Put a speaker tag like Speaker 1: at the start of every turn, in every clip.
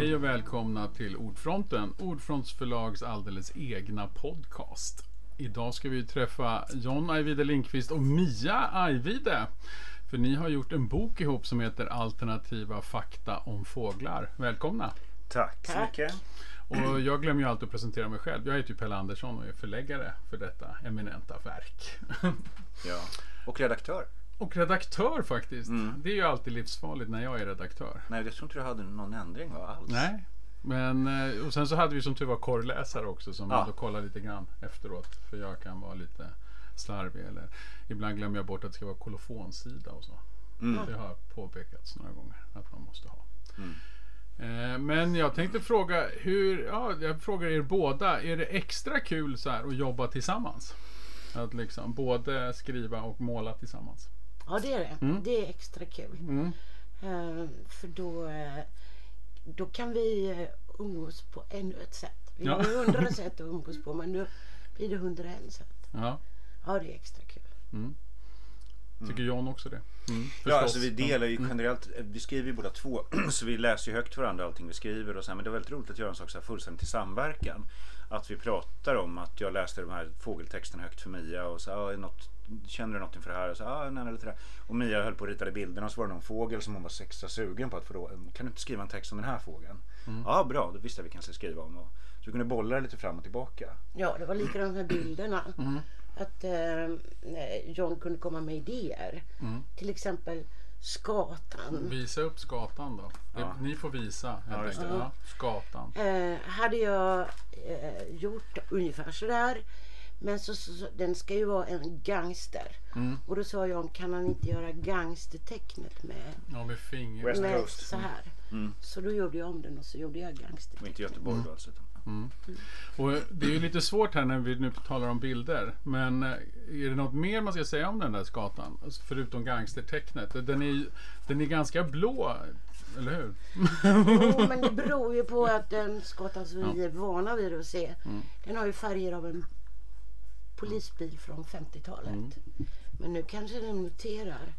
Speaker 1: Hej och välkomna till Ordfronten, Ordfronts förlags alldeles egna podcast. Idag ska vi träffa John Ajvide Lindqvist och Mia Ajvide. För ni har gjort en bok ihop som heter Alternativa fakta om fåglar. Välkomna!
Speaker 2: Tack så
Speaker 3: Tack.
Speaker 2: mycket.
Speaker 1: Och jag glömmer ju alltid att presentera mig själv. Jag heter ju Pelle Andersson och är förläggare för detta eminenta verk.
Speaker 2: Ja. Och redaktör.
Speaker 1: Och redaktör faktiskt.
Speaker 2: Mm.
Speaker 1: Det är ju alltid livsfarligt när jag är redaktör.
Speaker 2: Nej, jag tror inte du hade någon ändring va, alls.
Speaker 1: Nej. Men, eh, och sen så hade vi som tur var korrläsare också som
Speaker 2: Ja.
Speaker 1: kollar lite grann efteråt. För jag kan vara lite slarvig eller ibland glömmer jag bort att det ska vara kolofonsida och så.
Speaker 2: Mm.
Speaker 1: Det har påpekats några gånger att man måste ha.
Speaker 2: Mm.
Speaker 1: Eh, Men jag tänkte fråga hur, ja, jag frågar er båda, är det extra kul så här att jobba tillsammans? Att liksom både skriva och måla tillsammans.
Speaker 3: Ja det är det.
Speaker 1: Mm.
Speaker 3: Det är extra kul.
Speaker 1: Mm.
Speaker 3: Eh, för då, eh, då kan vi eh, umgås på ännu ett sätt. Vi
Speaker 1: Ja.
Speaker 3: har ju hundra sätt att umgås på men nu blir det 101 sätt.
Speaker 1: Ja.
Speaker 3: Ja det är extra kul.
Speaker 1: Mm. Tycker John också det? Mm.
Speaker 2: Ja, alltså vi delar ju
Speaker 1: Mm.
Speaker 2: generellt, vi skriver ju båda två, så vi läser ju högt för varandra allting vi skriver och så här, men det är väldigt roligt att göra en sak så här fullständigt i samverkan. Att vi pratar om att jag läste de här fågeltexterna högt för Mia och så är något, känner du något inför det här? Och så ah, nej, lite där. Och Mia höll på att rita bilderna och så var det någon fågel som hon var extra sugen på att få då, kan du inte skriva en text om den här fågeln?
Speaker 1: Mm.
Speaker 2: Ja, bra, då visste jag vi kanske skriva om. Och, så vi kunde bolla det lite fram och tillbaka.
Speaker 3: Ja det var likadant med bilderna.
Speaker 1: Mm.
Speaker 3: Att eh, John kunde komma med idéer.
Speaker 1: Mm.
Speaker 3: Till exempel skatan.
Speaker 1: Visa upp skatan då.
Speaker 2: Ja.
Speaker 1: Ni får visa
Speaker 2: Ja.
Speaker 1: Ja, skatan.
Speaker 3: Eh, hade jag eh, gjort ungefär sådär. Men så, så, så, den ska ju vara en gangster.
Speaker 1: Mm.
Speaker 3: Och då sa jag, kan han inte göra gangstertecknet med,
Speaker 1: Ja, med finger.
Speaker 2: West
Speaker 3: med
Speaker 2: Coast.
Speaker 3: så här?
Speaker 2: Mm.
Speaker 3: Så då gjorde jag om den och så gjorde jag
Speaker 2: Och
Speaker 3: gangstertecknet.
Speaker 2: inte Göteborg då alltså. Utan.
Speaker 1: Mm. Och det är ju lite svårt här när vi nu talar om bilder. Men eh, är det något mer man ska säga om den där skatan? Alltså, Förutom gangstertecknet. Den är, den är ganska blå, eller hur?
Speaker 3: Jo, men det beror ju på att den skatan som vi är vana vid att se,
Speaker 1: Mm.
Speaker 3: den har ju färger av en polisbil från 50-talet.
Speaker 1: Mm.
Speaker 3: Men nu kanske den muterar.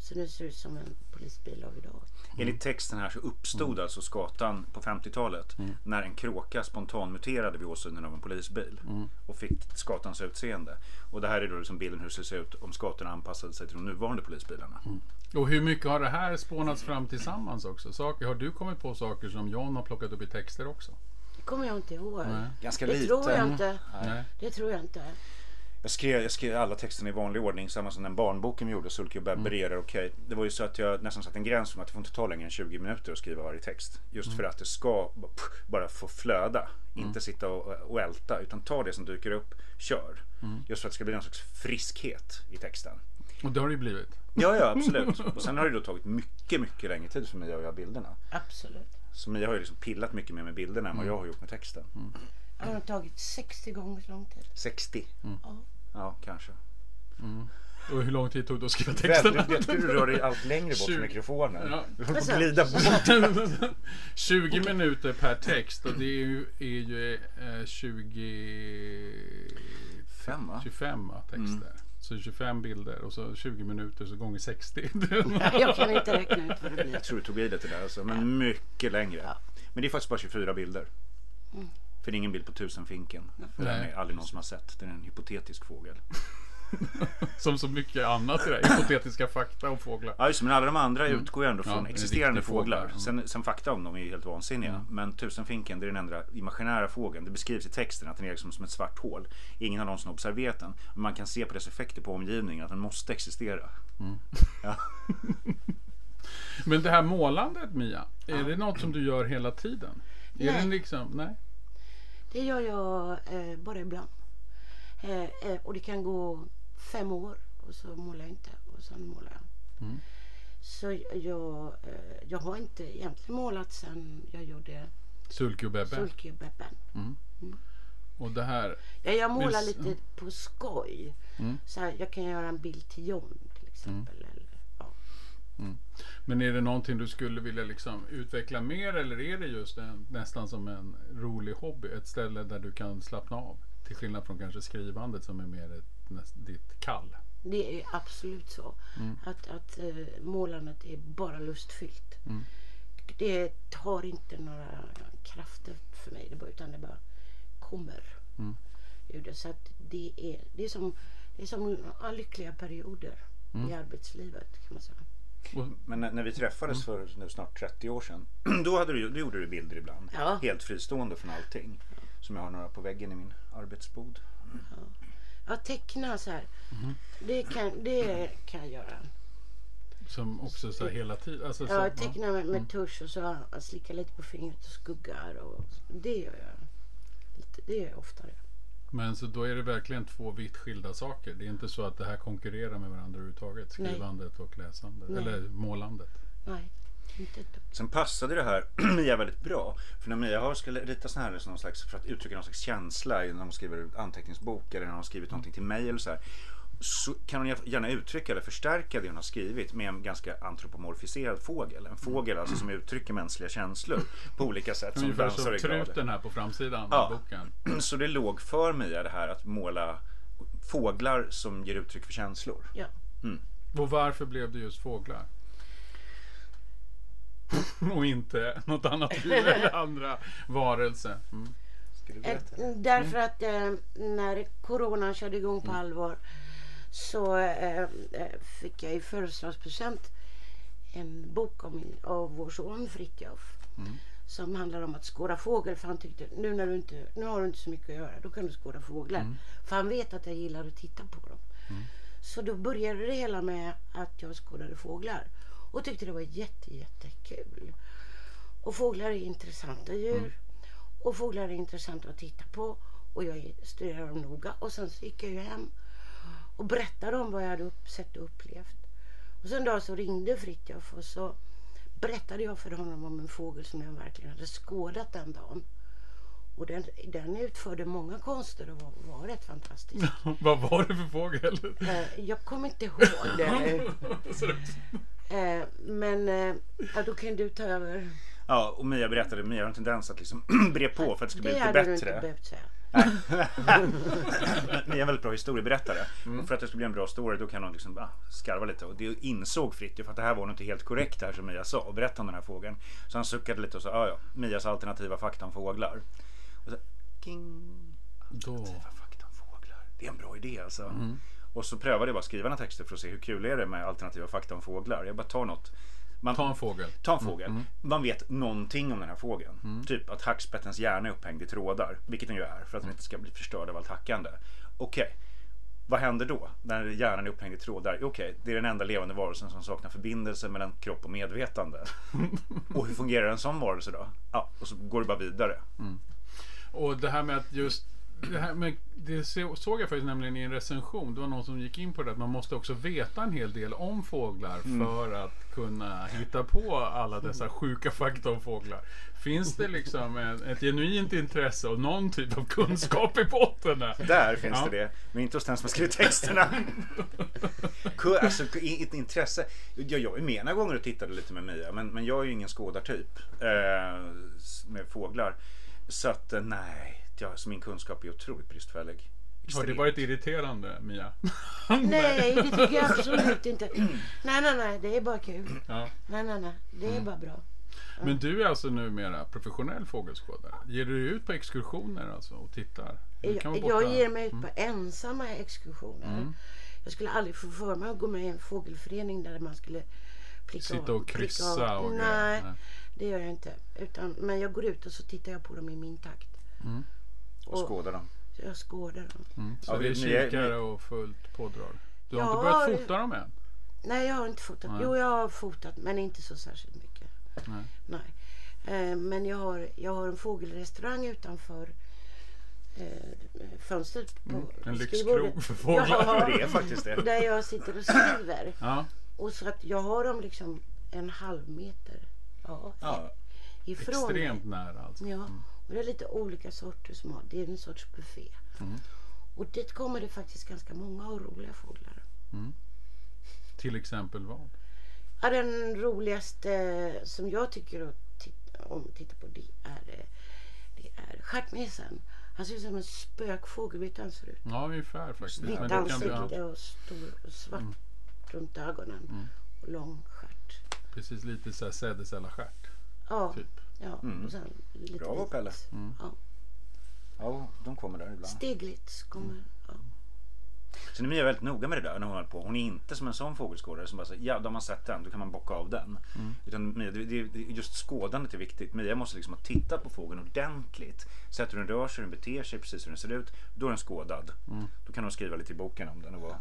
Speaker 3: Så nu ser det ut som en polisbil av idag.
Speaker 2: Enligt texten här så uppstod alltså skatan på 50-talet när en kråka spontanmuterade vid åsynen av en polisbil och fick skatans utseende. Och det här är då liksom bilden hur det ser ut om skatorna anpassade sig till de nuvarande polisbilarna.
Speaker 1: Och hur mycket har det här spånats fram tillsammans också? Saker, har du kommit på saker som John har plockat upp i texter också?
Speaker 3: Det kommer jag inte ihåg.
Speaker 1: Nej.
Speaker 2: Ganska
Speaker 3: Det
Speaker 2: lite.
Speaker 3: tror jag inte.
Speaker 1: Nej.
Speaker 3: Det tror jag inte.
Speaker 2: Jag skrev, jag skrev alla texterna i vanlig ordning, samma som den barnboken vi gjorde, Sulky och Bebbe mm. okej. Det var ju så att jag nästan satte en gräns för att det får inte ta längre än 20 minuter att skriva varje text. Just för att det ska bara få flöda. Inte sitta och, och älta, utan ta det som dyker upp, kör. Just för att det ska bli någon slags friskhet i texten.
Speaker 1: Och det har det ju blivit.
Speaker 2: Ja, ja absolut. Och sen har det då tagit mycket, mycket längre tid för mig att göra bilderna.
Speaker 3: Absolut.
Speaker 2: Så Mia har ju liksom pillat mycket mer med bilderna än vad jag har gjort med texten.
Speaker 3: Det har tagit 60 gånger så lång tid.
Speaker 2: 60?
Speaker 3: Ja.
Speaker 2: Ja, kanske.
Speaker 1: Och hur lång tid tog det att skriva texten?
Speaker 2: Väldigt, jag tycker du rör dig allt längre bort
Speaker 1: Tjugo.
Speaker 2: från mikrofonen.
Speaker 1: Ja.
Speaker 2: Du får glida bort.
Speaker 1: 20 minuter per text och det är ju, är ju eh, 20...
Speaker 2: Fem, va?
Speaker 1: 25 va, texter. Så 25 bilder och så 20 minuter så gånger 60.
Speaker 3: Jag kan inte räkna ut vad det blir.
Speaker 2: Jag tror du tog i det till det alltså, men mycket längre.
Speaker 3: Ja.
Speaker 2: Men det är faktiskt bara 24 bilder. För det är ingen bild på tusenfinken. För den
Speaker 1: Nej.
Speaker 2: är aldrig någon som har sett. Den är en hypotetisk fågel.
Speaker 1: Som så mycket annat i det här. Hypotetiska fakta om fåglar.
Speaker 2: Ja just men alla de andra utgår ju ändå
Speaker 1: Ja,
Speaker 2: från
Speaker 1: är
Speaker 2: existerande
Speaker 1: fåglar.
Speaker 2: fåglar.
Speaker 1: Mm.
Speaker 2: Sen, sen fakta om dem är ju helt vansinniga. Men tusenfinken det är den enda imaginära fågeln. Det beskrivs i texten att den är liksom som ett svart hål. Ingen har någonsin observerat den. Men man kan se på dess effekter på omgivningen att den måste existera. Ja.
Speaker 1: Men det här målandet Mia, är det något som du gör hela tiden? Är
Speaker 3: Nej.
Speaker 1: det liksom, nej?
Speaker 3: Det gör jag eh, bara ibland. Eh, eh, och det kan gå fem år och så målar jag inte och sen målar jag.
Speaker 1: Mm.
Speaker 3: Så jag, eh, jag har inte egentligen målat sen jag gjorde
Speaker 1: Sulky och Bebbe.
Speaker 3: Sulkebebben.
Speaker 1: Och det här,
Speaker 3: Ja, jag målar
Speaker 1: Visst,
Speaker 3: lite på skoj.
Speaker 1: Mm.
Speaker 3: Så här, jag kan göra en bild till John till exempel. Eller, ja.
Speaker 1: men är det någonting du skulle vilja liksom utveckla mer eller är det just en, nästan som en rolig hobby? Ett ställe där du kan slappna av? Till skillnad från kanske skrivandet som är mer ett, ditt kall.
Speaker 3: Det är absolut så.
Speaker 1: Mm.
Speaker 3: Att, att eh, målandet är bara lustfyllt.
Speaker 1: Mm.
Speaker 3: det tar inte några krafter för mig. Det bara, utan det bara kommer.
Speaker 1: Mm.
Speaker 3: ur det. Så att det, är, det, är som, det är som lyckliga perioder
Speaker 1: Mm.
Speaker 3: i arbetslivet kan man säga.
Speaker 2: Men när, när vi träffades för nu snart 30 år sedan. Då, hade du, då gjorde du bilder ibland.
Speaker 3: Ja.
Speaker 2: Helt fristående från allting. Som jag har några på väggen i min arbetsbod.
Speaker 3: Ja, teckna så här.
Speaker 1: Mhm.
Speaker 3: Det, kan, det kan jag göra.
Speaker 1: som också så här hela tiden. Alltså, så,
Speaker 3: Ja.
Speaker 1: Mm.
Speaker 3: teckna med, med tusch och så slicka lite på fingret och skuggar. Och, det gör jag. Lite, det gör jag oftare.
Speaker 1: Men så då är det verkligen två vitt skilda saker. Det är inte så att det här konkurrerar med varandra överhuvudtaget.
Speaker 3: Nej.
Speaker 1: Skrivandet och läsandet.
Speaker 3: Nej.
Speaker 1: Eller målandet.
Speaker 3: Nej.
Speaker 2: Sen passade det här Mia väldigt bra. För när Mia har skulle rita så här någon slags, för att uttrycka någon slags känsla när hon skriver anteckningsbok eller när hon har skrivit någonting till mig eller så här. Så kan hon gärna uttrycka eller förstärka det hon har skrivit med en ganska antropomorfiserad fågel. En fågel alltså som uttrycker mänskliga känslor på olika sätt. Som
Speaker 1: Ungefär som truten här på framsidan
Speaker 2: Ja.
Speaker 1: av boken.
Speaker 2: Så det låg för Mia det här att måla fåglar som ger uttryck för känslor.
Speaker 3: Ja.
Speaker 1: Och varför blev det just fåglar? och inte något annat djur eller andra varelser. Mm.
Speaker 3: Därför att eh, när coronan körde igång
Speaker 1: Mm.
Speaker 3: på allvar så eh, eh, fick jag i födelsedagspresent en bok om min, av vår son Fritjof.
Speaker 1: Mm.
Speaker 3: Som handlar om att skåda fågel. För han tyckte nu, när du inte, nu har du inte så mycket att göra. Då kan du skåda fåglar.
Speaker 1: Mm.
Speaker 3: För han vet att jag gillar att titta på dem. Så då började det hela med att jag skådade fåglar. Och tyckte det var jätte, jättekul. Och fåglar är intressanta djur. Och fåglar är intressanta att titta på. Och jag studerade dem noga. Och sen så gick jag ju hem och berättade om vad jag hade upp, sett och upplevt. Och sen en dag så ringde Fritjof och så berättade jag för honom om en fågel som jag verkligen hade skådat den dagen. Och den, den utförde många konster och var, var rätt fantastisk.
Speaker 1: Vad var det för fågel?
Speaker 3: Eh, jag kommer inte ihåg det- Eh, men eh, ja, då kan du ta över.
Speaker 2: Ja, och Mia berättade, Mia har en tendens att liksom bre på för att det ska bli
Speaker 3: Det
Speaker 2: lite
Speaker 3: hade du inte
Speaker 2: bättre.
Speaker 3: behövt säga.
Speaker 2: Mia är en väldigt bra historieberättare. Och för att det ska bli en bra story då kan hon liksom ah, skarva lite. Och det insåg Fritiof att det här var nog inte helt korrekt det här som Mia sa och berättade om den här fågeln. Så han suckade lite och sa, ja ja, Mias alternativa fakta om fåglar. Och så, king.
Speaker 1: Då.
Speaker 2: Alternativa fakta om fåglar. Det är en bra idé alltså. Och så prövade jag bara skriva några texter för att se hur kul är det med alternativa fakta om fåglar. Jag bara tar något. Man,
Speaker 1: Ta en fågel.
Speaker 2: Ta en fågel. Man vet någonting om den här fågeln. Typ att hackspettens hjärna är upphängd i trådar. Vilket den ju är för att den inte ska bli förstörd av allt hackande. Okej. Vad händer då när hjärnan är upphängd i trådar? Okej, det är den enda levande varelsen som saknar förbindelse mellan kropp och medvetande. och hur fungerar en sån varelse då? Ja, och så går det bara vidare.
Speaker 1: Och det här med att just det, här med, det så- såg jag faktiskt nämligen i en recension. Det var någon som gick in på det att man måste också veta en hel del om fåglar för att kunna hitta på alla dessa sjuka fakta om fåglar. Finns det liksom en, ett genuint intresse och någon typ av kunskap i botten där?
Speaker 2: Där finns
Speaker 1: Ja.
Speaker 2: det det. Men inte hos den som skrivit texterna. Alltså, ett intresse. Jag, jag är med några gånger och tittade lite med Mia. Men, men jag är ju ingen skådartyp. Eh, med fåglar. Så att eh, nej. Jag, så min kunskap är otroligt bristfällig.
Speaker 1: Har det
Speaker 2: Extremt.
Speaker 1: varit irriterande Mia?
Speaker 3: Nej, det tycker jag absolut inte. Nej, nej, nej. Det är bara kul.
Speaker 1: Ja.
Speaker 3: Nej, nej, nej. Det
Speaker 1: Mm.
Speaker 3: är bara bra.
Speaker 1: Men du är alltså numera professionell fågelskådare? Ger du dig ut på exkursioner alltså och tittar?
Speaker 3: Jag, jag ger mig ut på ensamma exkursioner.
Speaker 1: Mm.
Speaker 3: Jag skulle aldrig få för mig att gå med i en fågelförening där man skulle plicka
Speaker 1: Sitta och
Speaker 3: pricka
Speaker 1: kryssa
Speaker 3: av.
Speaker 1: och
Speaker 3: Nej, det gör jag inte. Utan, men jag går ut och så tittar jag på dem i min takt.
Speaker 2: Och skådar dem.
Speaker 3: Jag skådar dem.
Speaker 1: Mm. Så
Speaker 2: Ja,
Speaker 1: det är kikare och fullt pådrag. Du har
Speaker 3: Ja,
Speaker 1: inte börjat fota dem än?
Speaker 3: Nej, jag har inte fotat.
Speaker 1: Nej.
Speaker 3: Jo, jag har fotat men inte så särskilt mycket.
Speaker 1: Nej.
Speaker 3: Nej. Eh, men jag har, jag har en fågelrestaurang utanför eh, fönstret på
Speaker 1: Mm, En lyxkrog för fåglar.
Speaker 3: Ja,
Speaker 2: Det är faktiskt det.
Speaker 3: där jag sitter och skriver.
Speaker 1: Ja,
Speaker 3: Och så att jag har dem liksom en halv meter ja,
Speaker 2: Ja.
Speaker 3: ifrån
Speaker 1: extremt nära alltså.
Speaker 3: Ja, och det är lite olika sorters mat. Det är en sorts buffé.
Speaker 1: Mm.
Speaker 3: Och dit kommer det faktiskt ganska många och roliga fåglar.
Speaker 1: Till exempel vad?
Speaker 3: Ja, den roligaste som jag tycker att titta, om att titta på det är, det är stjärtmesen. Han ser ut som en spökfågel. Vet du hur han ser ut?
Speaker 1: Ja, ungefär faktiskt.
Speaker 3: Vitt ansikte och stor och svart runt ögonen. Och lång stjärt.
Speaker 1: precis lite så här sädesällarstjärt.
Speaker 3: Ja,
Speaker 1: Typ.
Speaker 3: Ja.
Speaker 2: Mm.
Speaker 3: Och sen lite
Speaker 2: Bravo. Pelle.
Speaker 3: Ja.
Speaker 2: Ja, de kommer där ibland.
Speaker 3: Stiglitz kommer. Ja.
Speaker 2: Så Mia är väldigt noga med det där när hon håller på. Hon är inte som en sån fågelskådare som bara säger ja, de har sett den, då kan man bocka av den. Utan Mia, det, det, just skådandet är viktigt. Mia måste liksom ha tittat på fågeln ordentligt. Sett hur den rör sig, hur den beter sig, precis hur den ser ut. Då är den skådad. Då kan hon skriva lite i boken om den. Och vara,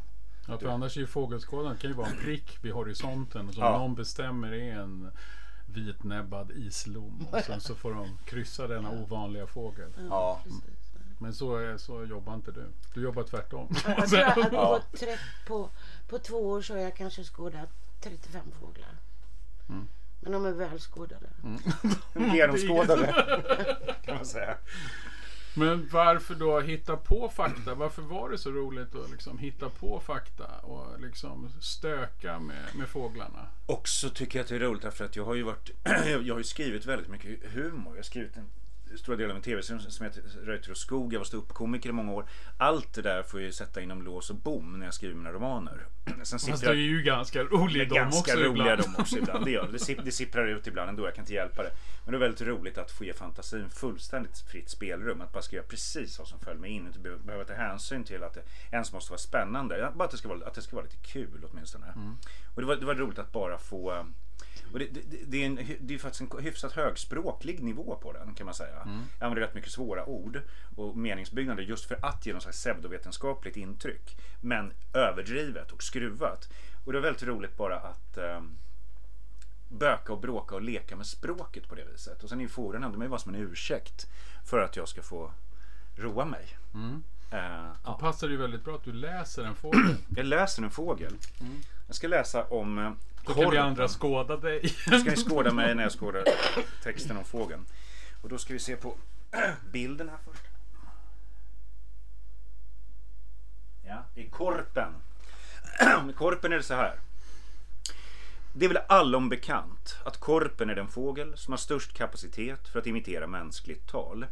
Speaker 1: Ja, för annars är ju fågelskådaren kan ju vara en prick vid horisonten som
Speaker 2: Ja.
Speaker 1: någon bestämmer är en vitnäbbad islom och sen så får de kryssa denna ovanliga fågel.
Speaker 2: ja.
Speaker 1: Men så, är, så jobbar inte du. Du jobbar tvärtom.
Speaker 3: Jag tror att på, tre, på, på två år så har jag kanske skådat 35 fåglar.
Speaker 2: Mm.
Speaker 3: Men de är väl skådade.
Speaker 2: Genomskådade kan man säga.
Speaker 1: Men varför då hitta på fakta? Varför var det så roligt att liksom hitta på fakta och liksom stöka med, med fåglarna?
Speaker 2: Och så tycker jag att det är roligt därför att jag har ju varit Jag har ju skrivit väldigt mycket humor. Jag har skrivit en stor del av en tv-serie som heter Reuter och skog. Jag var ståuppkomiker i många år. Allt det där får jag ju sätta inom lås och bom när jag skriver mina romaner. Sen
Speaker 1: Fast det är ju ganska
Speaker 2: är
Speaker 1: roligt de
Speaker 2: ganska
Speaker 1: också
Speaker 2: roliga
Speaker 1: ibland.
Speaker 2: de också ibland. Det, gör, det. sipp- det sipprar ut ibland ändå. Jag kan inte hjälpa det. Men det är väldigt roligt att få ge fantasin fullständigt fritt spelrum. Att bara skriva precis vad som följer mig in. Inte behöva- ta hänsyn till att det ens måste vara spännande. Bara att det ska vara, att det ska vara lite kul åtminstone. Och det var, det var roligt att bara få eh, och det, det, det, är en, det är faktiskt en hyfsat högspråklig nivå på den kan man säga. Jag använder rätt mycket svåra ord och meningsbyggnader just för att ge någon slags pseudovetenskapligt intryck. Men överdrivet och skruvat. Och det var väldigt roligt bara att eh, böka och bråka och leka med språket på det viset. Och sen är ju de är ju bara som en ursäkt för att jag ska få roa mig. Eh,
Speaker 1: Då
Speaker 2: ja.
Speaker 1: passar det ju väldigt bra att du läser en fågel.
Speaker 2: Jag läser en fågel. Jag ska läsa om eh,
Speaker 1: Då kan vi andra skåda dig.
Speaker 2: Då ska ni skåda mig när jag skådar texten om fågeln. Och då ska vi se på bilden här först. Ja, det är korpen. Med korpen är det så här. Det är väl allom bekant att korpen är den fågel som har störst kapacitet för att imitera mänskligt tal.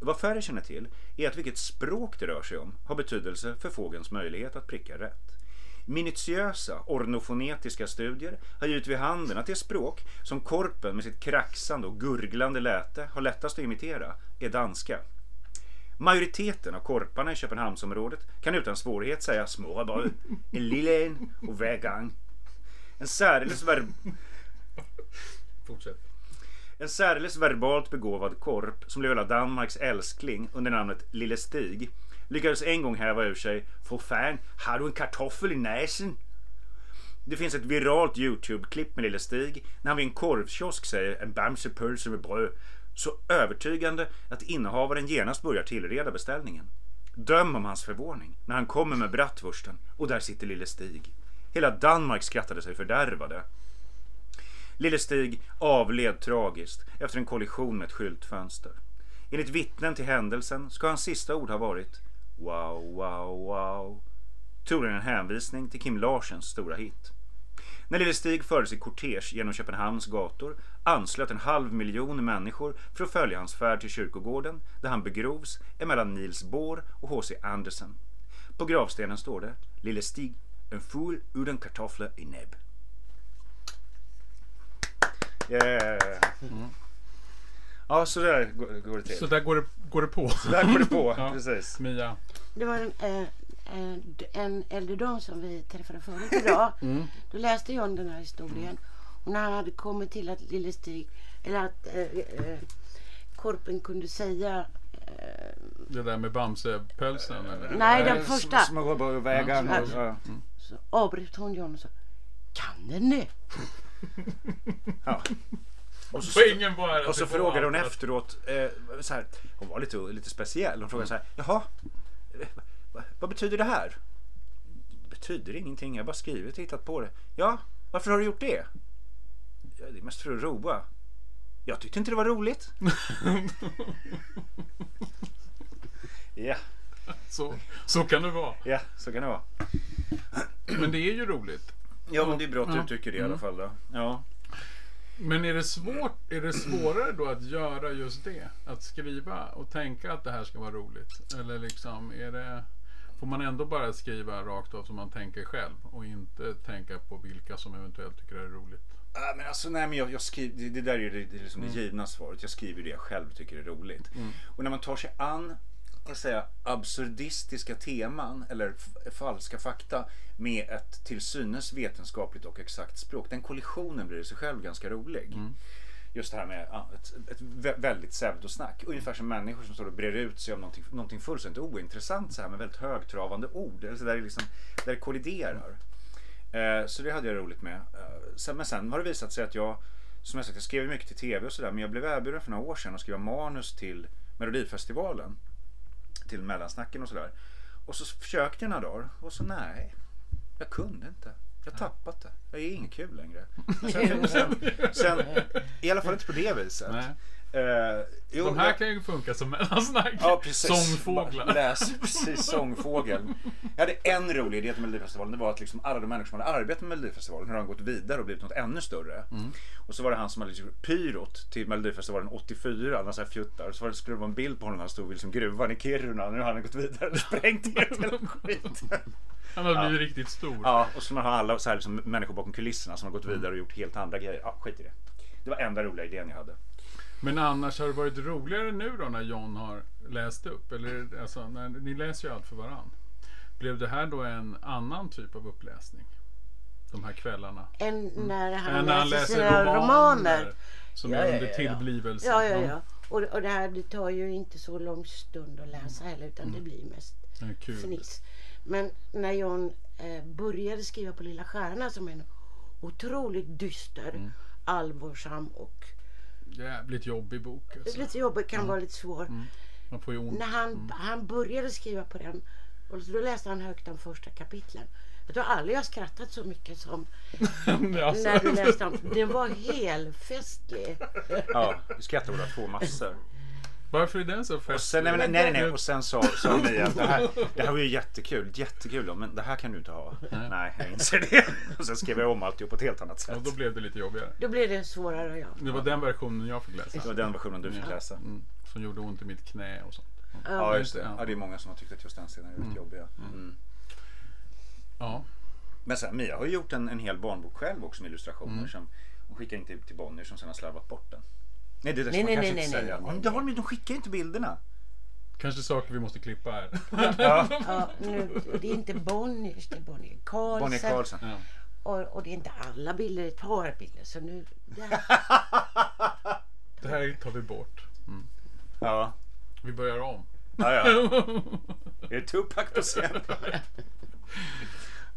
Speaker 2: Vad färre känner till är att vilket språk det rör sig om har betydelse för fågelns möjlighet att pricka rätt. Minutiösa ornofonetiska studier har givit vid handen att det språk som korpen med sitt kraxande och gurglande läte har lättast att imitera är danska. Majoriteten av korparna i Köpenhamnsområdet kan utan svårighet säga småbröd, en lille en och vägang. En särdeles, ver-
Speaker 1: Fortsätt.
Speaker 2: en särdeles verbalt begåvad korp som blev hela Danmarks älskling under namnet Lille Stig lyckades en gång häva ur sig För fan, har du en kartoffel i näsen? Det finns ett viralt Youtube-klipp med Lille Stig när han vid en korvkiosk säger en bamsepölse med bröd så övertygande att innehavaren genast börjar tillreda beställningen. Döm om hans förvåning när han kommer med bratwursten och där sitter Lille Stig. Hela Danmark skrattade sig fördärvade. Lille Stig avled tragiskt efter en kollision med ett skyltfönster. Enligt vittnen till händelsen ska hans sista ord ha varit Wow, wow, wow. Troligen en hänvisning till Kim Larsens stora hit. När Lille Stig fördes i kortege genom Köpenhamns gator anslöt en halv miljon människor för att följa hans färd till kyrkogården där han begrovs emellan Niels Bohr och H.C. Andersen. På gravstenen står det Lille Stig, en ful utan kartoffler i näbb. Yeah. Ja, så där går, det till.
Speaker 1: Så där går det, går det på.
Speaker 2: där går det på,
Speaker 1: Ja.
Speaker 2: precis.
Speaker 1: Mia.
Speaker 3: Det var en, eh, eh, en äldre dam som vi träffade förut idag.
Speaker 2: Mm.
Speaker 3: Då läste jag den här historien. Och när han hade kommit till att Lille Stig, eller att eh, eh, Korpen kunde säga eh,
Speaker 1: Det där med Bamsepölsen eller?
Speaker 3: Nej, den första.
Speaker 2: Smörbrödvägaren.
Speaker 3: Ja.
Speaker 2: Ja.
Speaker 3: Så avbröt hon John och sa Kan den det?
Speaker 2: Ja. Och så,
Speaker 1: Poängen var att
Speaker 2: och så frågade hon efteråt, eh, så här, hon var lite, lite speciell. Hon frågade så här, jaha, vad, betyder det här? Det betyder ingenting, jag har bara skrivit och hittat på det. Ja, varför har du gjort det? Ja, det är mest för att roa. Jag tyckte inte det var roligt. ja,
Speaker 1: Så, så kan det vara.
Speaker 2: ja, så kan det vara.
Speaker 1: Men det är ju roligt.
Speaker 2: Ja, men det är bra att du tycker det i alla fall då. Ja.
Speaker 1: Men är det, svårt, är det svårare då att göra just det? Att skriva och tänka att det här ska vara roligt? Eller liksom, är det... Får man ändå bara skriva rakt av som man tänker själv och inte tänka på vilka som eventuellt tycker det är roligt?
Speaker 2: Ja, men alltså, nej, men jag, jag skriver, det, det där är det, det, är liksom det givna svaret. Jag skriver det jag själv tycker är roligt. Och när man tar sig an jag säga, absurdistiska teman eller falska fakta med ett till synes vetenskapligt och exakt språk. Den kollisionen blir i sig själv ganska rolig. Just det här med ja, ett, ett vä- väldigt pseudosnack. Ungefär som människor som står och brer ut sig om någonting, någonting fullständigt ointressant så här med väldigt högtravande ord. Eller så där, det liksom, där det kolliderar. Eh, så det hade jag roligt med. Eh, sen, men sen har det visat sig att jag, som jag sagt, jag skrev mycket till tv och sådär, men jag blev erbjuden för några år sedan att skriva manus till Melodifestivalen. Till mellansnacken och sådär. Och så försökte jag några dagar och så nej, jag kunde inte. Jag har tappat det. Jag är ingen kul längre. Men sen, sen, sen, I alla fall inte på det viset.
Speaker 1: Nej.
Speaker 2: Eh, jo,
Speaker 1: De här
Speaker 2: jag-
Speaker 1: kan ju funka som mellansnack.
Speaker 2: Ja, precis.
Speaker 1: Sångfåglar.
Speaker 2: Läs, precis, sångfågeln. Jag hade en rolig idé till Melodifestivalen. Det var att liksom alla de människor som hade arbetat med Melodifestivalen, hur de gått vidare och blivit något ännu större. Och så var det han som hade liksom pyrot till Melodifestivalen 84, alla så här fjuttar. Så var det, skulle det vara en bild på honom när han stod vid liksom gruvan i Kiruna. Nu har han gått vidare och sprängt helt hela skiten.
Speaker 1: Han har blivit riktigt stor.
Speaker 2: Ja, och så man har alla så här liksom människor bakom kulisserna som har gått vidare och gjort helt andra grejer. Ja, skit i det. Det var enda roliga idén jag hade.
Speaker 1: Men annars har det varit roligare nu då när John har läst upp? Eller alltså, när, ni läser ju allt för varann. Blev det här då en annan typ av uppläsning? De här kvällarna?
Speaker 3: Än när han,
Speaker 1: Än när han
Speaker 3: läser
Speaker 1: läser
Speaker 3: sina
Speaker 1: romaner.
Speaker 3: romaner.
Speaker 1: Som
Speaker 3: Ja,
Speaker 1: är under
Speaker 3: ja, ja.
Speaker 1: tillblivelsen.
Speaker 3: Ja, ja, ja. Och, och det här det tar ju inte så lång stund att läsa heller utan det blir mest
Speaker 1: Ja,
Speaker 3: fniss. Men när John eh, började skriva på Lilla Stjärna som är en otroligt dyster,
Speaker 1: Mm.
Speaker 3: allvarsam och
Speaker 1: Jävligt jobbig bok. Alltså.
Speaker 3: lite jobbig, kan vara lite svår.
Speaker 1: Man får ju ont.
Speaker 3: När han, han började skriva på den och så då läste han högt de första kapitlen. Jag tror aldrig jag skrattat så mycket som
Speaker 1: Alltså.
Speaker 3: när du läste dem. Det var helfestlig.
Speaker 2: Ja, vi skrattade båda två massor.
Speaker 1: Varför är den så
Speaker 2: Och
Speaker 1: festlig?
Speaker 2: sen, nej, nej, nej, nej. Och sen sa, sa Mia att det här, det här var ju jättekul, jättekul då, men det här kan du inte ha. Nej, jag inser det. Och sen skrev jag om alltihop på ett helt annat sätt.
Speaker 1: Och då blev det lite jobbigare.
Speaker 3: Då blev det svårare ja.
Speaker 1: Det var den versionen jag fick läsa.
Speaker 2: Det var den versionen du fick läsa.
Speaker 1: Mm. Som gjorde ont i mitt knä och sånt.
Speaker 2: Ja, just det.
Speaker 1: Ja.
Speaker 2: Det är många som har tyckt att just den scenen är rätt jobbiga. Mm.
Speaker 1: Ja.
Speaker 2: Men sen, Mia har ju gjort en, en hel barnbok själv också med illustrationer
Speaker 1: Mm.
Speaker 2: som hon skickar inte till Bonnier som sen har slarvat bort den. Nej, det där
Speaker 3: Nej,
Speaker 2: ska man
Speaker 3: nej,
Speaker 2: kanske
Speaker 3: nej,
Speaker 2: inte
Speaker 3: nej,
Speaker 2: säga.
Speaker 3: nej, nej,
Speaker 2: Men det har de, de skickar ju inte bilderna.
Speaker 1: Kanske saker vi måste klippa här.
Speaker 3: ja nu, det är inte Bonniers, det är Bonnier Karlsson.
Speaker 2: Bonnier Karlsson.
Speaker 1: Ja.
Speaker 3: Och, och det är inte alla bilder, ett par bilder. Så nu, det här,
Speaker 1: Det här tar vi bort.
Speaker 2: Ja.
Speaker 1: Vi börjar om.
Speaker 2: Ja, ja. Är det Tupac på scen?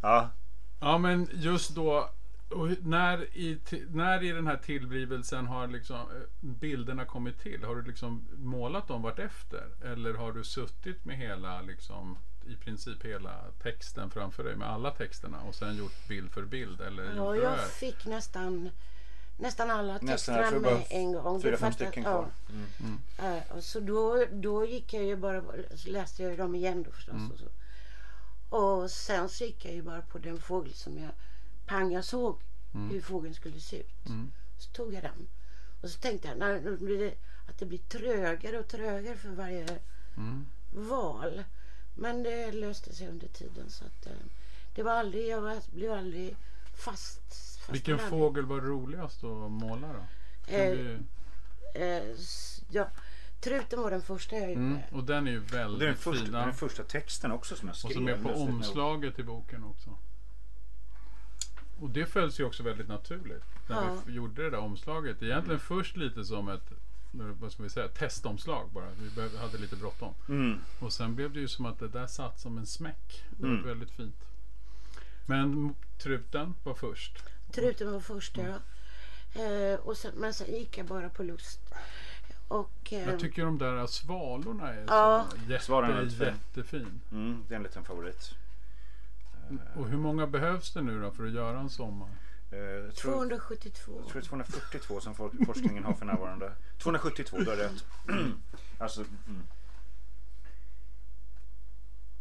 Speaker 2: Ja.
Speaker 1: Ja men just då och när i, när i den här tillblivelsen har liksom eh, bilderna kommit till? Har du liksom målat dem vartefter? Eller har du suttit med hela liksom i princip hela texten framför dig med alla texterna och sen gjort bild för bild? Eller
Speaker 3: ja, jag fick nästan, nästan alla texterna med en gång.
Speaker 2: fyra,
Speaker 3: Det
Speaker 2: fem stycken
Speaker 3: ja.
Speaker 2: kvar.
Speaker 3: Eh, och så då, då gick jag ju bara, så läste jag dem igen då förstås.
Speaker 2: Mm.
Speaker 3: Och, så. och sen så gick jag ju bara på den fågel som jag, pang jag såg hur fågeln skulle se ut.
Speaker 1: Mm.
Speaker 3: Så tog jag den. Och så tänkte jag, när, det, att det blir trögare och trögare för varje
Speaker 1: Mm.
Speaker 3: val. Men det löste sig under tiden så att eh, det var aldrig, jag var, blev aldrig fast. fast
Speaker 1: Vilken
Speaker 3: aldrig.
Speaker 1: fågel var roligast att måla då?
Speaker 3: Eh,
Speaker 1: du-
Speaker 3: Eh, ja, truten var den första jag gjorde.
Speaker 1: Mm, och den är ju
Speaker 2: är den
Speaker 1: väldigt
Speaker 2: första,
Speaker 1: fin.
Speaker 2: den första texten också som jag
Speaker 1: Och
Speaker 2: skrev.
Speaker 1: som är på omslaget i boken också. Och det följs ju också väldigt naturligt. När
Speaker 3: Ja.
Speaker 1: vi gjorde det där omslaget. Egentligen först lite som ett eh, vad ska vi säga, testomslag bara. Vi behövde, hade lite bråttom.
Speaker 2: Mm.
Speaker 1: Och sen blev det ju som att det där satt som en smäck. Det var
Speaker 2: Mm.
Speaker 1: väldigt fint. Men truten var först.
Speaker 3: Truten var första. ja. Eh, och sen, men sen gick jag bara på lust. Och, eh,
Speaker 1: Jag tycker de där svalorna är
Speaker 3: Ja.
Speaker 1: så jätte,
Speaker 2: är väldigt fin.
Speaker 1: jättefin.
Speaker 2: Mm, det är en liten favorit.
Speaker 1: Och hur många behövs det nu då för att göra en sommar?
Speaker 2: Eh, jag tror,
Speaker 3: 272.
Speaker 2: jag tror det är 242 som forskningen har för närvarande. 272, du har rätt. alltså, mm.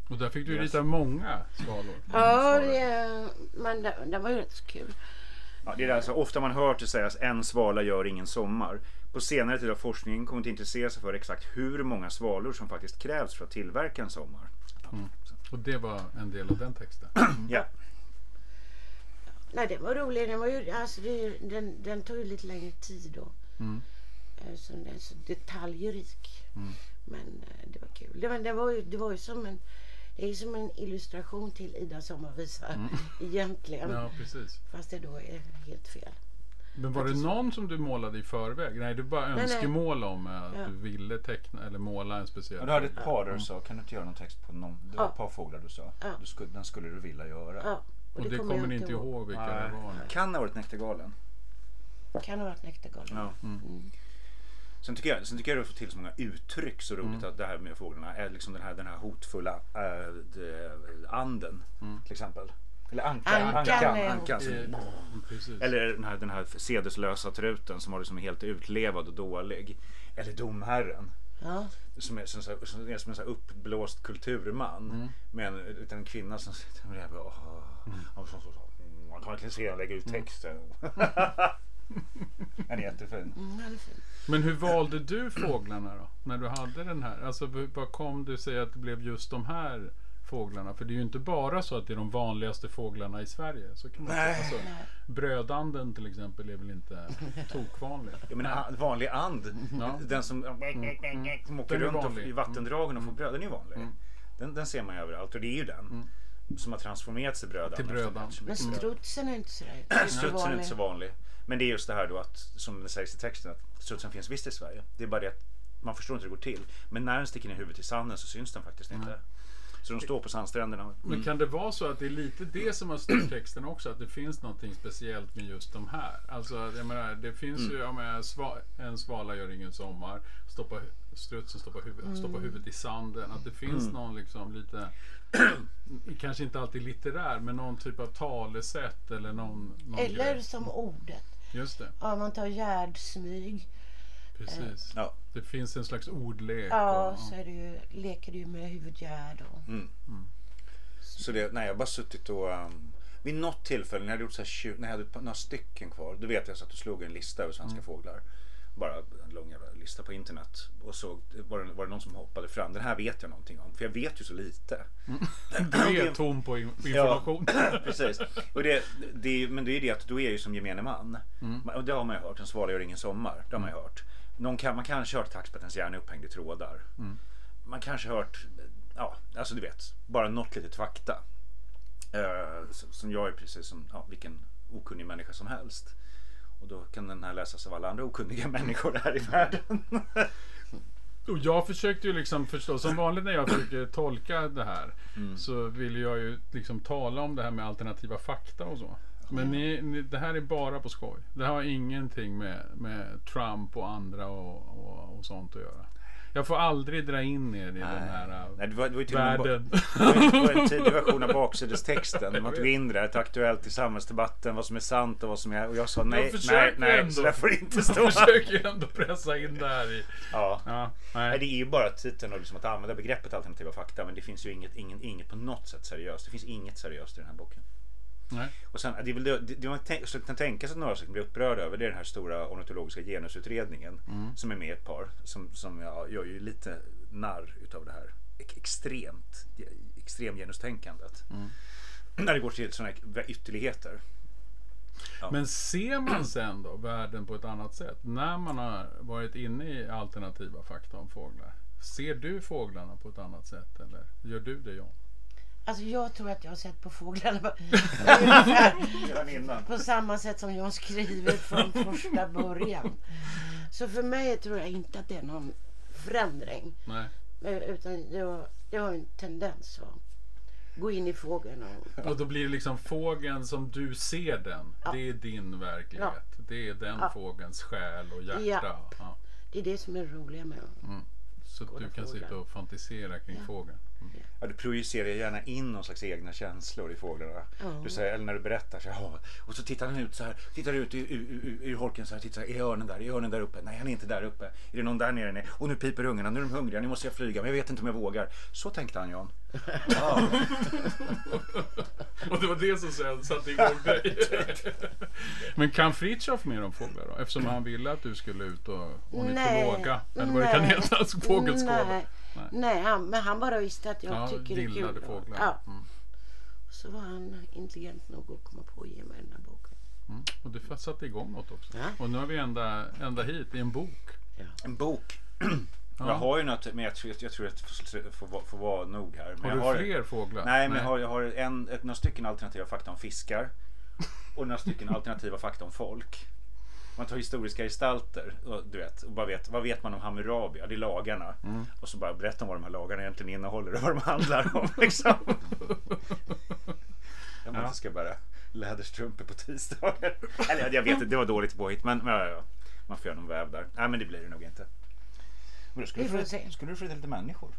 Speaker 1: Och där fick du
Speaker 2: Yes.
Speaker 1: rita många svalor.
Speaker 3: Ja, det, men det, det var ju rätt så kul.
Speaker 2: Ja, det är alltså ofta man hör det sägas en svala gör ingen sommar. På senare tid har forskningen kommit att intressera sig för exakt hur många svalor som faktiskt krävs för att tillverka en sommar.
Speaker 1: Och det var en del av den texten.
Speaker 2: Ja.
Speaker 3: Nej, den var rolig. Den, var ju, alltså, det, den, den tog ju lite längre tid då.
Speaker 1: Mm.
Speaker 3: Eh, Så den är så detaljrik.
Speaker 1: Mm.
Speaker 3: Men eh, det var kul. Det var, det var, ju, det var ju som en, det är som en illustration till Ida sommarvisa egentligen.
Speaker 1: Mm. Ja, precis.
Speaker 3: Fast det då är helt fel.
Speaker 1: Men var det någon som du målade i förväg? Nej, det var bara
Speaker 3: nej.
Speaker 1: önskemål om eh, att
Speaker 3: Ja.
Speaker 1: du ville teckna eller måla en speciell
Speaker 2: Och du hade ett
Speaker 1: fågel.
Speaker 2: par där du sa, kan du inte göra någon text på någon, det var
Speaker 3: Ja.
Speaker 2: ett par fåglar du sa.
Speaker 3: Ja.
Speaker 2: Du skulle, den skulle du vilja göra.
Speaker 3: Ja,
Speaker 1: Och det kommer
Speaker 3: jag
Speaker 1: ni inte ihåg vilka det var? nu.
Speaker 2: Kan ha varit Näktergalen.
Speaker 3: Kan ha varit Näktergalen.
Speaker 2: Ja.
Speaker 3: Mm.
Speaker 2: Sen tycker jag, sen tycker jag du får till så många uttryck så roligt
Speaker 1: Mm.
Speaker 2: att det här med fåglarna är liksom den här, den här hotfulla äh, det- anden
Speaker 1: Mm.
Speaker 2: till exempel. Eller ankan.
Speaker 3: Ankan
Speaker 2: ankan,
Speaker 3: är
Speaker 2: ankan som,
Speaker 1: Eh,
Speaker 2: eller den här, den här sedeslösa truten som var liksom helt utlevad och dålig. Eller domherren.
Speaker 3: Ja.
Speaker 2: Som är som, som, som, är som en så här uppblåst kulturman.
Speaker 1: Mm.
Speaker 2: Med en, utan en kvinna som sitter med det här. bara, och så, så, så. Mm, Man kan verkligen se och lägga ut
Speaker 1: Mm.
Speaker 2: texten. den är jättefin.
Speaker 3: Mm.
Speaker 1: Men hur valde du fåglarna då? När du hade den här? Alltså vad kom du sig att det blev just de här fåglarna? För det är ju inte bara så att det är de vanligaste fåglarna i Sverige. Så kan man
Speaker 2: Nej.
Speaker 1: säga. Alltså, brödanden till exempel är väl inte tokvanlig?
Speaker 2: Jag menar vanlig and.
Speaker 1: Ja.
Speaker 2: Den som, som åker
Speaker 1: Den
Speaker 2: runt i vattendragen och får bröd. Den är ju vanlig.
Speaker 1: Mm.
Speaker 2: Den, den ser man ju överallt och det är ju den. Som har transformerats till brödan.
Speaker 1: Till brödan.
Speaker 3: Men strutsen är inte sådär
Speaker 2: Strutsen är inte så vanlig. Men det är just det här då att, som det sägs i texten, att strutsen finns visst i Sverige. Det är bara det att man förstår inte hur det går till. Men när den sticker ner huvudet i sanden så syns den faktiskt inte. Så de står på sandstränderna.
Speaker 1: Men kan det vara så att det är lite det som har styrt texten också? Att det finns någonting speciellt med just de här? Alltså, jag menar, det finns ju, jag menar, sva, en svala gör ingen sommar. Stoppa, strutsen stoppar huvudet, stoppa huvudet i sanden. Att det finns någon liksom lite, kanske inte alltid litterär, men någon typ av talesätt eller någon, någon
Speaker 3: Eller
Speaker 1: grej.
Speaker 3: som ordet.
Speaker 1: Just det,
Speaker 3: Ja, man tar gärdsmyg.
Speaker 1: Precis.
Speaker 2: Ja.
Speaker 1: Det finns en slags ordlek.
Speaker 3: Ja,
Speaker 1: och,
Speaker 3: så är det ju, leker du ju med huvudgärd. Och,
Speaker 2: Mm. Så det, nej, jag har bara suttit och... Um, vid något tillfälle när jag hade gjort så här 20, när jag hade några stycken kvar. Då vet jag så att du slog en lista över svenska fåglar. Bara en lång jävla lista på internet. Och så var det, var det någon som hoppade fram. Den här vet jag någonting om. För jag vet ju så lite.
Speaker 1: Du är tom på in- information.
Speaker 2: Precis. Och det, det, men det är ju det att då är ju som gemene man. Och det har man ju hört. En svala gör ingen sommar. Det har man ju hört. Någon kan, man kanske hört taxpettens hjärna upphängd i trådar. Man kanske hört, ja, alltså du vet, bara något litet fakta. Eh, som jag är precis som ja, vilken okunnig människa som helst. Och då kan den här läsas av alla andra okunniga människor här i världen.
Speaker 1: Och jag försökte ju liksom förstå, som vanligt när jag försöker tolka det här
Speaker 2: Mm.
Speaker 1: så vill jag ju liksom tala om det här med alternativa fakta och så. Men ni, ni, det här är bara på skoj. Det har ingenting med, med Trump och andra och, och, och sånt att göra. Jag får aldrig dra in er i den här
Speaker 2: Nej, det var, det var ju
Speaker 1: världen.
Speaker 2: Det var en- tidig version av baksidestexten. Man tog in det där, aktuellt i samhällsdebatten, vad som är sant och vad som är... Och jag sa nej, nej,
Speaker 1: försöker
Speaker 2: nej,
Speaker 1: ändå.
Speaker 2: så där får det inte
Speaker 1: Jag
Speaker 2: stå.
Speaker 1: försöker ju ändå pressa in det här i...
Speaker 2: Ja.
Speaker 1: Ja,
Speaker 2: Nej,
Speaker 1: nej.
Speaker 2: det är ju bara titeln och liksom att använda begreppet alternativa fakta. Men det finns ju inget, ingen, inget på något sätt seriöst. Det finns inget seriöst i den här boken.
Speaker 1: Nej.
Speaker 2: Och sen, det är väl det, det, man tänk, kan tänka sig att några som blir upprörda över det är den här stora ornitologiska genusutredningen. Som är med ett par. Som, som ja, gör ju lite narr utav det här ex- extremt, extrem genustänkandet. När det går till sådana här ytterligheter.
Speaker 1: Men ser man sen då världen på ett annat sätt när man har varit inne i alternativa fakta om fåglar? Ser du fåglarna på ett annat sätt eller gör du det John?
Speaker 3: Alltså jag tror att jag har sett på fåglarna på- på samma sätt som jag skriver från första början. Så för mig tror jag inte att det är någon förändring.
Speaker 1: Nej.
Speaker 3: Eh, Utan jag, jag har en tendens att gå in i fågeln och
Speaker 1: Och då blir det liksom fågeln som du ser den.
Speaker 3: Ja.
Speaker 1: Det är din verklighet. Det är den
Speaker 3: Ja.
Speaker 1: fågelns själ och hjärta.
Speaker 3: Ja.
Speaker 1: Ja.
Speaker 3: det är det som är roliga med dem.
Speaker 1: Så att du kan
Speaker 3: fåglar.
Speaker 1: sitta och fantisera kring fågeln. Mm.
Speaker 2: Ja, du projicerar gärna in någon slags egna känslor i fåglarna. Du säger, eller när du berättar så här, "Ja." och så tittar han ut så här, tittar ut ur, ur, ur, ur holken så här, tittar, är örnen där, är örnen där uppe? Nej, han är inte där uppe. Är det någon där nere? Nej. Och nu piper ungarna, nu är de hungriga, nu måste jag flyga, men jag vet inte om jag vågar. Så tänkte han Jan. Ja,
Speaker 1: Och det var det som sen satte igång dig. Men kan Fritiof mer om fåglar då? Eftersom han ville att du skulle ut och ornitologa. Eller vad det kan heta, fågelskåda.
Speaker 3: Nej,
Speaker 1: Nej.
Speaker 3: Nej, han, men han bara visste att jag
Speaker 1: Ja,
Speaker 3: tycker det är kul.
Speaker 1: fåglar.
Speaker 3: Ja.
Speaker 1: Mm.
Speaker 3: Så var han intelligent nog att komma på att ge mig den här boken.
Speaker 1: Mm. Och du satte igång något också.
Speaker 3: Ja.
Speaker 1: Och nu har vi ända, ända hit i en bok.
Speaker 2: En bok.
Speaker 1: Ja.
Speaker 2: Jag har ju något, men jag tror, jag tror att det får, får, vara nog här. Men
Speaker 1: Har
Speaker 2: jag
Speaker 1: du fler fåglar?
Speaker 2: Nej, men jag har, jag har en, ett, några stycken alternativa fakta om fiskar. Och några stycken alternativa fakta om folk. Man tar historiska gestalter, och, du vet, och bara vet, vad vet man om Hammurabi? Ja, det är lagarna.
Speaker 1: Mm.
Speaker 2: Och så bara berätta om vad de här lagarna egentligen innehåller och vad de handlar om. Liksom. Jag
Speaker 1: Ja.
Speaker 2: ska bära läderstrumpor på tisdagar. Eller jag vet inte, det var dåligt påhitt. Men, men ja, ja. man får göra någon väv där. Nej, men det blir det nog inte. Men då skulle, du få, skulle du få lite människor.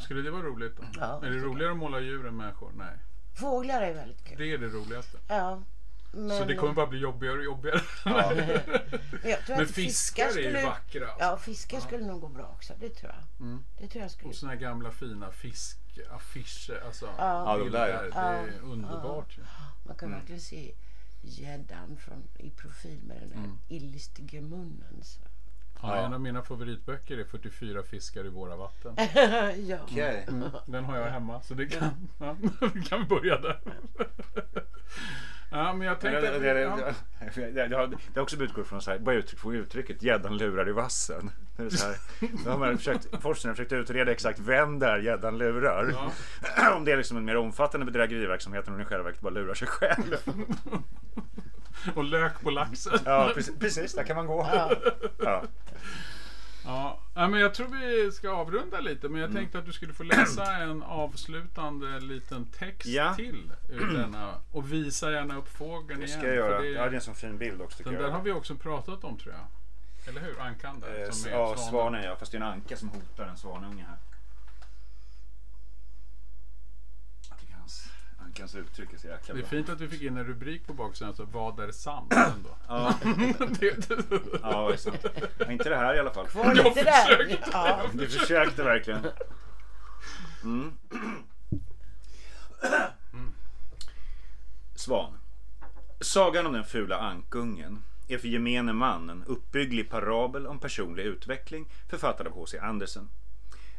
Speaker 1: Skulle det vara roligt då?
Speaker 3: Ja,
Speaker 1: är det roligare att måla djur än människor? Nej.
Speaker 3: Fåglar är väldigt kul.
Speaker 1: Det är det roligaste.
Speaker 3: Ja. Men,
Speaker 1: Så det kommer bara bli jobbigare och jobbigare.
Speaker 2: Ja.
Speaker 3: jag tror
Speaker 1: Men
Speaker 3: att
Speaker 1: fiskar är ju
Speaker 3: skulle,
Speaker 1: vackra. Alltså.
Speaker 3: Ja, fiskar skulle nog gå bra också. Det tror jag.
Speaker 1: Mm.
Speaker 3: Det tror jag skulle.
Speaker 1: Och såna här gamla fina fiskaffischer. Alltså
Speaker 3: Ja.
Speaker 2: Ja, de där, ja.
Speaker 1: bilder. Det är underbart ju.
Speaker 3: Man kan verkligen se gäddan från, i profil med den där
Speaker 1: Mm.
Speaker 3: ilstige munnen. Så.
Speaker 1: Ja,
Speaker 2: Ja.
Speaker 1: En av mina favoritböcker är 44 fiskar i våra vatten.
Speaker 3: ja.
Speaker 2: Okej.
Speaker 1: Mm, den har jag hemma så det kan, ja, vi kan börja där. Ja, men jag tänkte...
Speaker 2: det, det,
Speaker 1: ja.
Speaker 2: det, det, har, det har också utgått från så här, bara uttryck, från uttrycket gäddan lurar i vassen. Det är så här, då har man försökt, forskarna har försökt utreda exakt vem det är gäddan lurar.
Speaker 1: Ja.
Speaker 2: Om det är liksom en mer omfattande bedrägeriverksamhet än om den i själva verket bara lurar sig själv.
Speaker 1: Och lök på laxen.
Speaker 2: Ja, precis, precis där kan man gå. Ja. Ja.
Speaker 1: Ja, ja, men jag tror vi ska avrunda lite. Men
Speaker 2: Mm.
Speaker 1: jag tänkte att du skulle få läsa en avslutande liten text
Speaker 2: Ja.
Speaker 1: till ur denna. Och visa gärna upp fågeln
Speaker 2: Det
Speaker 1: igen.
Speaker 2: ska jag göra.
Speaker 1: för
Speaker 2: Ja, det är en sån fin bild också
Speaker 1: den där har vi också pratat om tror jag. Eller hur? Ankan där.
Speaker 2: Eh,
Speaker 1: som är
Speaker 2: ja,
Speaker 1: svanen.
Speaker 2: svanen ja. Fast det är en anka som hotar en svanunge här. Jag tycker hans, ankans uttryck är så jäkla
Speaker 1: Det är
Speaker 2: bra.
Speaker 1: fint att vi fick in en rubrik på baksidan. Alltså, vad är sant ändå?
Speaker 2: Ja,
Speaker 1: det, det,
Speaker 2: ja, det sant. Ja, inte det här i alla fall.
Speaker 3: Var där.
Speaker 1: försökte.
Speaker 3: Ja.
Speaker 2: Du försökte verkligen. Mm. Svan. Sagan om den fula ankungen är för gemene man en uppbygglig parabel om personlig utveckling författad av H.C. Andersen.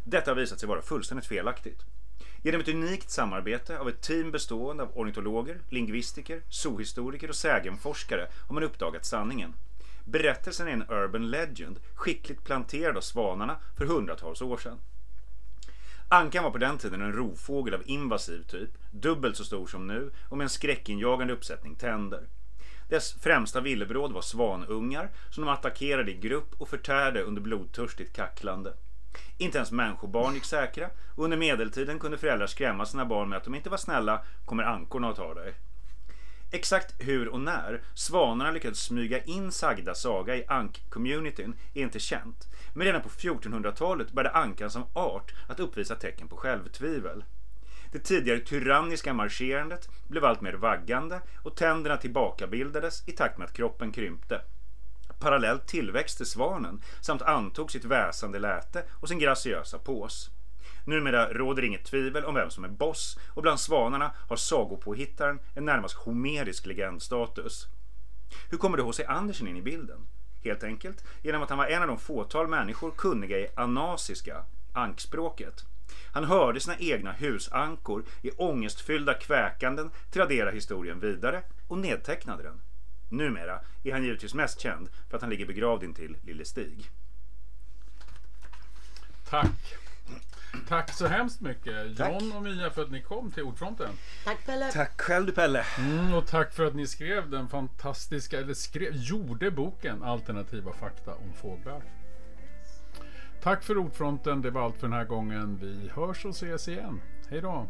Speaker 2: Detta har visat sig vara fullständigt felaktigt. Genom ett unikt samarbete av ett team bestående av ornitologer, lingvistiker, zoohistoriker och sägenforskare har man uppdagat sanningen. Berättelsen är en urban legend, skickligt planterad av svanarna för hundratals år sedan. Ankan var på den tiden en rovfågel av invasiv typ, dubbelt så stor som nu och med en skräckinjagande uppsättning tänder. Dess främsta villebråd var svanungar som de attackerade i grupp och förtärde under blodtörstigt kacklande. Inte ens människobarn gick säkra och under medeltiden kunde föräldrar skrämma sina barn med att de inte var snälla kommer ankorna att ta dig. Exakt hur och när svanarna lyckades smyga in sagda saga i ank-communityn är inte känt. Men redan på 1400-talet började ankan som art att uppvisa tecken på självtvivel. Det tidigare tyranniska marscherandet blev allt mer vaggande och tänderna tillbakabildades i takt med att kroppen krympte. Parallellt till svanen samt antog sitt väsande läte och sin graciösa pås. Numera råder inget tvivel om vem som är boss och bland svanarna har sagopåhittaren en närmast homerisk legendstatus. Hur kommer då H.C. Andersen in i bilden? Helt enkelt genom att han var en av de fåtal människor kunniga i anasiska, ankspråket. Han hörde sina egna husankor i ångestfyllda kväkanden tradera historien vidare och nedtecknade den. Numera är han givetvis mest känd för att han ligger begravd intill Lille Stig.
Speaker 1: Tack. Tack så hemskt mycket
Speaker 2: Tack.
Speaker 1: John och Mia för att ni kom till Ordfronten.
Speaker 3: Tack Pelle.
Speaker 2: Tack själv du Pelle!
Speaker 1: Mm, och tack för att ni skrev den fantastiska, eller skrev, gjorde boken Alternativa fakta om fåglar. Tack för Ordfronten, det var allt för den här gången. Vi hörs och ses igen. Hej då!